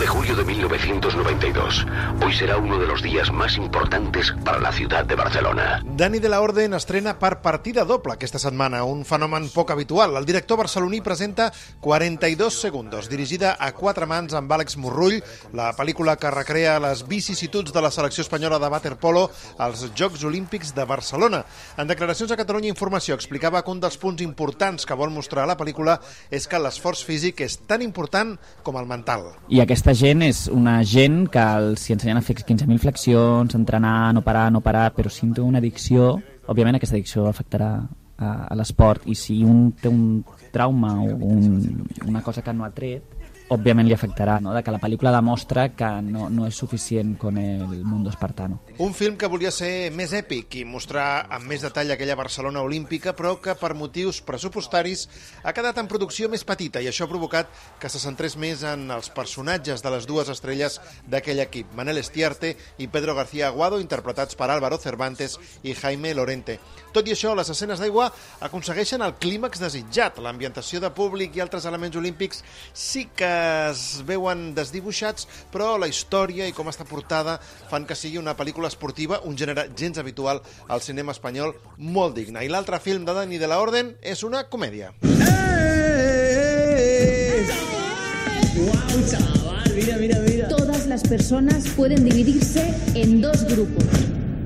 25 de julio de 1992. Hoy será uno de los días más importantes para la ciudad de Barcelona. Dani de la Orden estrena per partida doble aquesta setmana, un fenomen poc habitual. El director barceloní presenta 42 segundos, dirigida a quatre mans amb Àlex Morrull, la pel·lícula que recrea les vicissituds de la selecció espanyola de waterpolo als Jocs Olímpics de Barcelona. En declaracions a Catalunya Informació explicava que un dels punts importants que vol mostrar la pel·lícula és que l'esforç físic és tan important com el mental. I aquesta gent és una gent que els hi ensenyen a fer 15.000 flexions, entrenar, no parar, no parar, però si té una addicció, òbviament aquesta addicció afectarà a, a l'esport. I si un té un trauma o un, una cosa que no ha tret, òbviament li afectarà, no? de que la pel·lícula demostra que no, no és suficient con el mundo espartano. Un film que volia ser més èpic i mostrar amb més detall aquella Barcelona olímpica, però que per motius pressupostaris ha quedat en producció més petita i això ha provocat que se centrés més en els personatges de les dues estrelles d'aquell equip, Manel Estiarte i Pedro García Aguado, interpretats per Álvaro Cervantes i Jaime Lorente. Tot i això, les escenes d'aigua aconsegueixen el clímax desitjat. L'ambientació de públic i altres elements olímpics sí que es veuen desdibuixats, però la història i com està portada fan que sigui una pel·lícula esportiva, un gènere gens habitual al cinema espanyol, molt digne. I l'altre film de Dani de la Orden és una comèdia. Todas las personas pueden dividirse en dos grupos,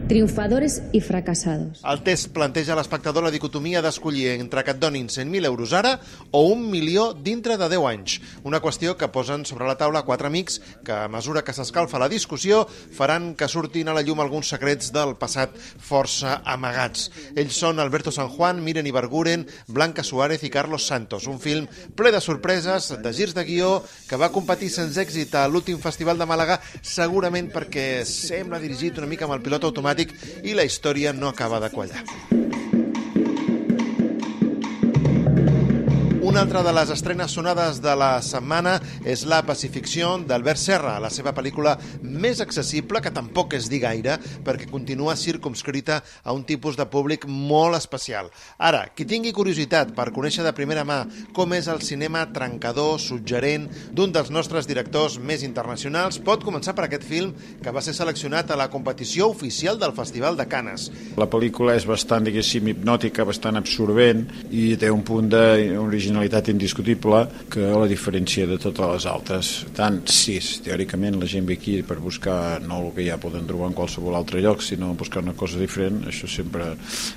triunfadores y fracasados. El test planteja a l'espectador la dicotomia d'escollir entre que et donin 100.000 euros ara o un milió dintre de 10 anys. Una qüestió que posen sobre la taula quatre amics que, a mesura que s'escalfa la discussió, faran que surtin a la llum alguns secrets del passat força amagats. Ells són Alberto San Juan, Miren Ibarguren, Blanca Suárez i Carlos Santos. Un film ple de sorpreses, de girs de guió, que va competir sense èxit a l'últim festival de Màlaga, segurament perquè sembla dirigit una mica amb el pilot automàtic i la història no acaba de quallar. Una altra de les estrenes sonades de la setmana és La Pacificció d'Albert Serra, la seva pel·lícula més accessible, que tampoc es dir gaire, perquè continua circumscrita a un tipus de públic molt especial. Ara, qui tingui curiositat per conèixer de primera mà com és el cinema trencador, suggerent, d'un dels nostres directors més internacionals, pot començar per aquest film que va ser seleccionat a la competició oficial del Festival de Canes. La pel·lícula és bastant, diguéssim, hipnòtica, bastant absorbent i té un punt d'originalitat indiscutible que la diferència de totes les altres. Tant, sí, teòricament la gent ve aquí per buscar no el que ja poden trobar en qualsevol altre lloc, sinó buscar una cosa diferent, això sempre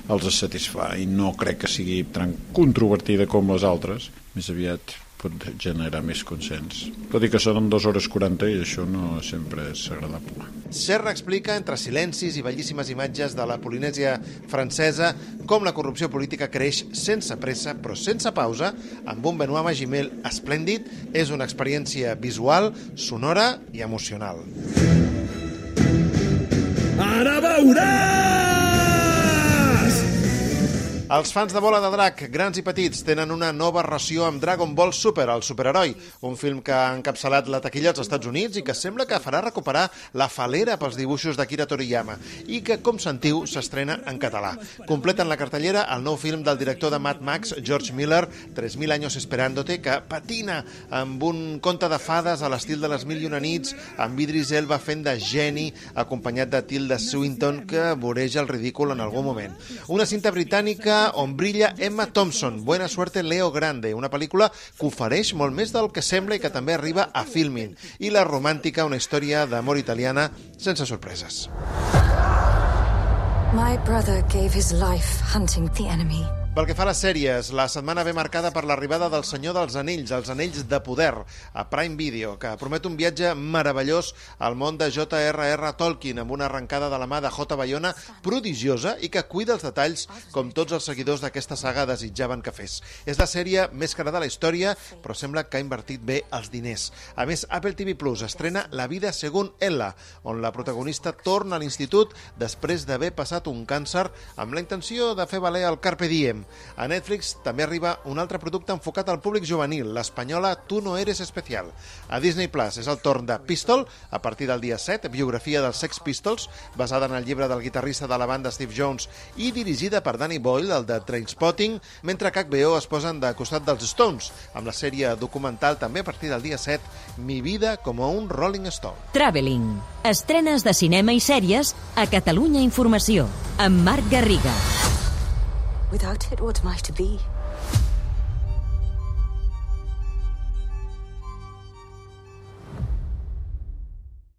els satisfà. I no crec que sigui tan controvertida com les altres, més aviat pot generar més consens. Tot i que són 2 hores 40 i això no sempre és agradable. Serra explica, entre silencis i bellíssimes imatges de la Polinèsia francesa, com la corrupció política creix sense pressa, però sense pausa, amb un Benoît Magimel esplèndid, és una experiència visual, sonora i emocional. Ara veuràs! Els fans de Bola de Drac, grans i petits, tenen una nova ració amb Dragon Ball Super, el superheroi, un film que ha encapçalat la taquilla als Estats Units i que sembla que farà recuperar la falera pels dibuixos d'Akira Toriyama i que, com sentiu, s'estrena en català. Completen la cartellera el nou film del director de Mad Max, George Miller, 3.000 años esperándote, que patina amb un conte de fades a l'estil de les mil i una nits, amb Idris Elba fent de geni, acompanyat de Tilda Swinton, que voreja el ridícul en algun moment. Una cinta britànica on brilla Emma Thompson, Buena suerte Leo Grande, una pel·lícula que ofereix molt més del que sembla i que també arriba a Filmin. I la romàntica, una història d'amor italiana sense sorpreses. My brother gave his life hunting the enemy. Pel que fa a les sèries, la setmana ve marcada per l'arribada del Senyor dels Anells, els Anells de Poder, a Prime Video, que promet un viatge meravellós al món de J.R.R. Tolkien, amb una arrencada de la mà de J. Bayona prodigiosa i que cuida els detalls com tots els seguidors d'aquesta saga desitjaven que fes. És la sèrie més cara de la història, però sembla que ha invertit bé els diners. A més, Apple TV Plus estrena La vida según Ella, on la protagonista torna a l'institut després d'haver passat un càncer amb la intenció de fer valer el Carpe Diem. Harlem. A Netflix també arriba un altre producte enfocat al públic juvenil, l'espanyola Tu no eres especial. A Disney Plus és el torn de Pistol, a partir del dia 7, biografia dels Sex Pistols, basada en el llibre del guitarrista de la banda Steve Jones i dirigida per Danny Boyle, el de Trainspotting, mentre que HBO es posen de costat dels Stones, amb la sèrie documental també a partir del dia 7, Mi vida como un Rolling Stone. Traveling. Estrenes de cinema i sèries a Catalunya Informació, amb Marc Garriga. Without it, what am I to be?